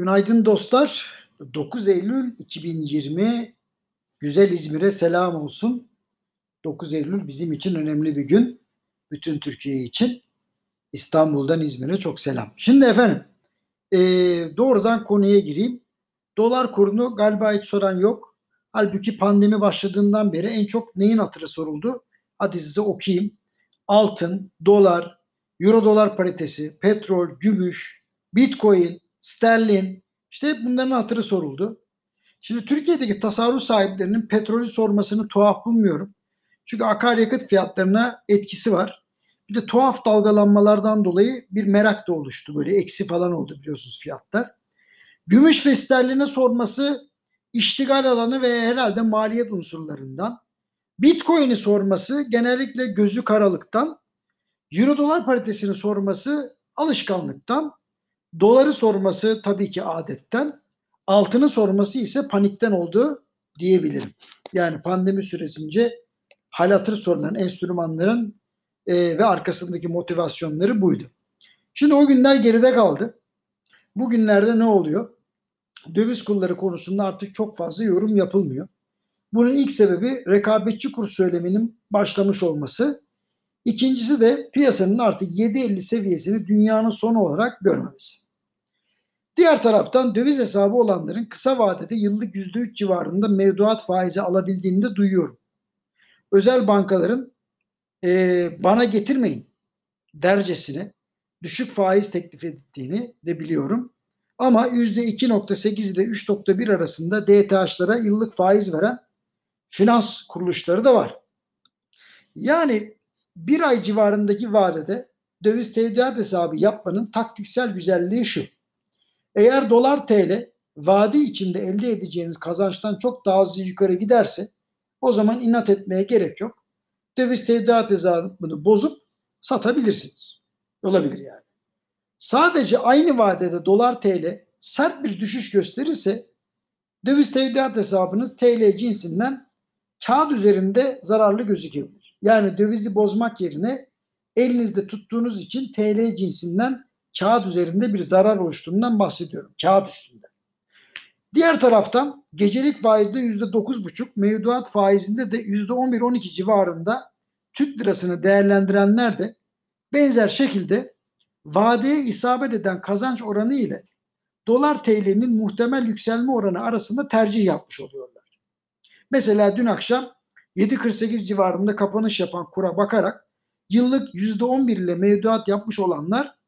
Günaydın dostlar. 9 Eylül 2020 güzel İzmir'e selam olsun. 9 Eylül bizim için önemli bir gün. Bütün Türkiye için. İstanbul'dan İzmir'e çok selam. Şimdi efendim e, doğrudan konuya gireyim. Dolar kurunu galiba hiç soran yok. Halbuki pandemi başladığından beri en çok neyin hatırı soruldu? Hadi size okuyayım. Altın, dolar, euro dolar paritesi, petrol, gümüş, bitcoin, sterlin işte bunların hatırı soruldu. Şimdi Türkiye'deki tasarruf sahiplerinin petrolü sormasını tuhaf bulmuyorum. Çünkü akaryakıt fiyatlarına etkisi var. Bir de tuhaf dalgalanmalardan dolayı bir merak da oluştu. Böyle eksi falan oldu biliyorsunuz fiyatlar. Gümüş ve sterline sorması iştigal alanı ve herhalde maliyet unsurlarından. Bitcoin'i sorması genellikle gözü karalıktan. Euro dolar paritesini sorması alışkanlıktan. Doları sorması tabii ki adetten, altını sorması ise panikten oldu diyebilirim. Yani pandemi süresince hal hatır sorulan enstrümanların e, ve arkasındaki motivasyonları buydu. Şimdi o günler geride kaldı. Bugünlerde ne oluyor? Döviz kurları konusunda artık çok fazla yorum yapılmıyor. Bunun ilk sebebi rekabetçi kur söyleminin başlamış olması. İkincisi de piyasanın artık 7.50 seviyesini dünyanın sonu olarak görmemesi. Diğer taraftan döviz hesabı olanların kısa vadede yıllık %3 civarında mevduat faizi alabildiğini de duyuyorum. Özel bankaların e, bana getirmeyin dercesine düşük faiz teklif ettiğini de biliyorum. Ama %2.8 ile 3.1 arasında DTH'lara yıllık faiz veren finans kuruluşları da var. Yani bir ay civarındaki vadede döviz tevdiat hesabı yapmanın taktiksel güzelliği şu. Eğer dolar TL vadi içinde elde edeceğiniz kazançtan çok daha hızlı yukarı giderse o zaman inat etmeye gerek yok. Döviz tevdiat hesabını bozup satabilirsiniz. Olabilir yani. Sadece aynı vadede dolar TL sert bir düşüş gösterirse döviz tevdiat hesabınız TL cinsinden kağıt üzerinde zararlı gözükebilir. Yani dövizi bozmak yerine elinizde tuttuğunuz için TL cinsinden kağıt üzerinde bir zarar oluştuğundan bahsediyorum. Kağıt üstünde. Diğer taraftan gecelik faizde %9,5, mevduat faizinde de %11-12 civarında Türk lirasını değerlendirenler de benzer şekilde vadeye isabet eden kazanç oranı ile dolar TL'nin muhtemel yükselme oranı arasında tercih yapmış oluyorlar. Mesela dün akşam 7.48 civarında kapanış yapan kura bakarak yıllık %11 ile mevduat yapmış olanlar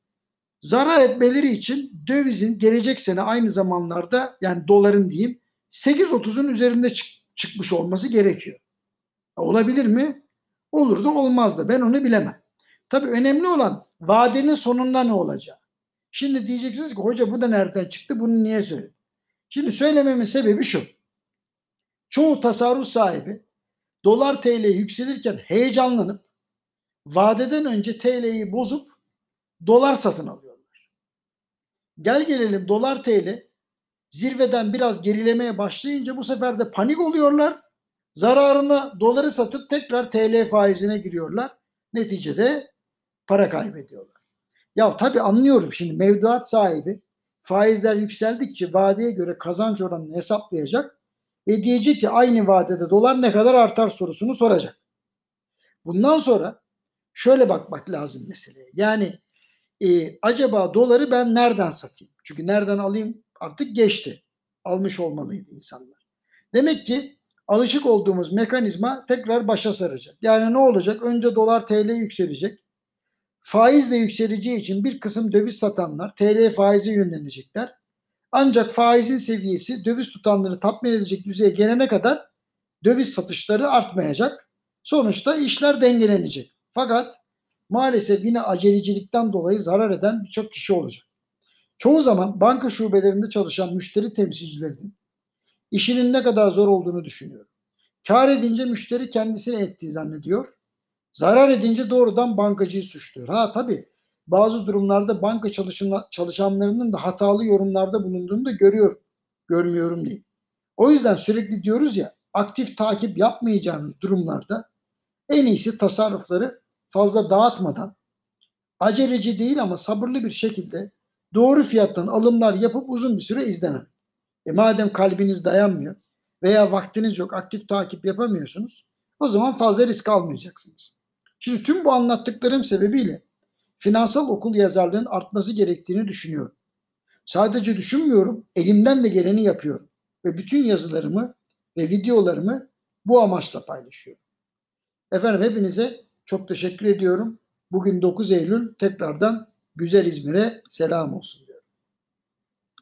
zarar etmeleri için dövizin gelecek sene aynı zamanlarda yani doların diyeyim 8.30'un üzerinde çık çıkmış olması gerekiyor. Olabilir mi? Olur da olmaz da ben onu bilemem. Tabii önemli olan vadenin sonunda ne olacak? Şimdi diyeceksiniz ki hoca bu da nereden çıktı bunu niye söyledin? Şimdi söylememin sebebi şu. Çoğu tasarruf sahibi dolar TL yükselirken heyecanlanıp vadeden önce TL'yi bozup dolar satın alıyor. Gel gelelim dolar TL zirveden biraz gerilemeye başlayınca bu sefer de panik oluyorlar. Zararına doları satıp tekrar TL faizine giriyorlar. Neticede para kaybediyorlar. Ya tabii anlıyorum şimdi mevduat sahibi faizler yükseldikçe vadeye göre kazanç oranını hesaplayacak ve diyecek ki aynı vadede dolar ne kadar artar sorusunu soracak. Bundan sonra şöyle bakmak lazım meseleye. Yani e, acaba doları ben nereden satayım? Çünkü nereden alayım artık geçti. Almış olmalıydı insanlar. Demek ki alışık olduğumuz mekanizma tekrar başa saracak. Yani ne olacak? Önce dolar TL yükselecek. Faiz de yükseleceği için bir kısım döviz satanlar TL faize yönelecekler. Ancak faizin seviyesi döviz tutanları tatmin edecek düzeye gelene kadar döviz satışları artmayacak. Sonuçta işler dengelenecek. Fakat maalesef yine acelecilikten dolayı zarar eden birçok kişi olacak. Çoğu zaman banka şubelerinde çalışan müşteri temsilcilerinin işinin ne kadar zor olduğunu düşünüyorum. Kar edince müşteri kendisini ettiği zannediyor. Zarar edince doğrudan bankacıyı suçluyor. Ha tabii bazı durumlarda banka çalışanlarının da hatalı yorumlarda bulunduğunu da görüyorum. Görmüyorum değil. O yüzden sürekli diyoruz ya aktif takip yapmayacağınız durumlarda en iyisi tasarrufları fazla dağıtmadan aceleci değil ama sabırlı bir şekilde doğru fiyattan alımlar yapıp uzun bir süre izlenin. E madem kalbiniz dayanmıyor veya vaktiniz yok, aktif takip yapamıyorsunuz, o zaman fazla risk almayacaksınız. Şimdi tüm bu anlattıklarım sebebiyle finansal okul yazarlığının artması gerektiğini düşünüyorum. Sadece düşünmüyorum, elimden de geleni yapıyorum. Ve bütün yazılarımı ve videolarımı bu amaçla paylaşıyorum. Efendim hepinize çok teşekkür ediyorum. Bugün 9 Eylül tekrardan güzel İzmir'e selam olsun.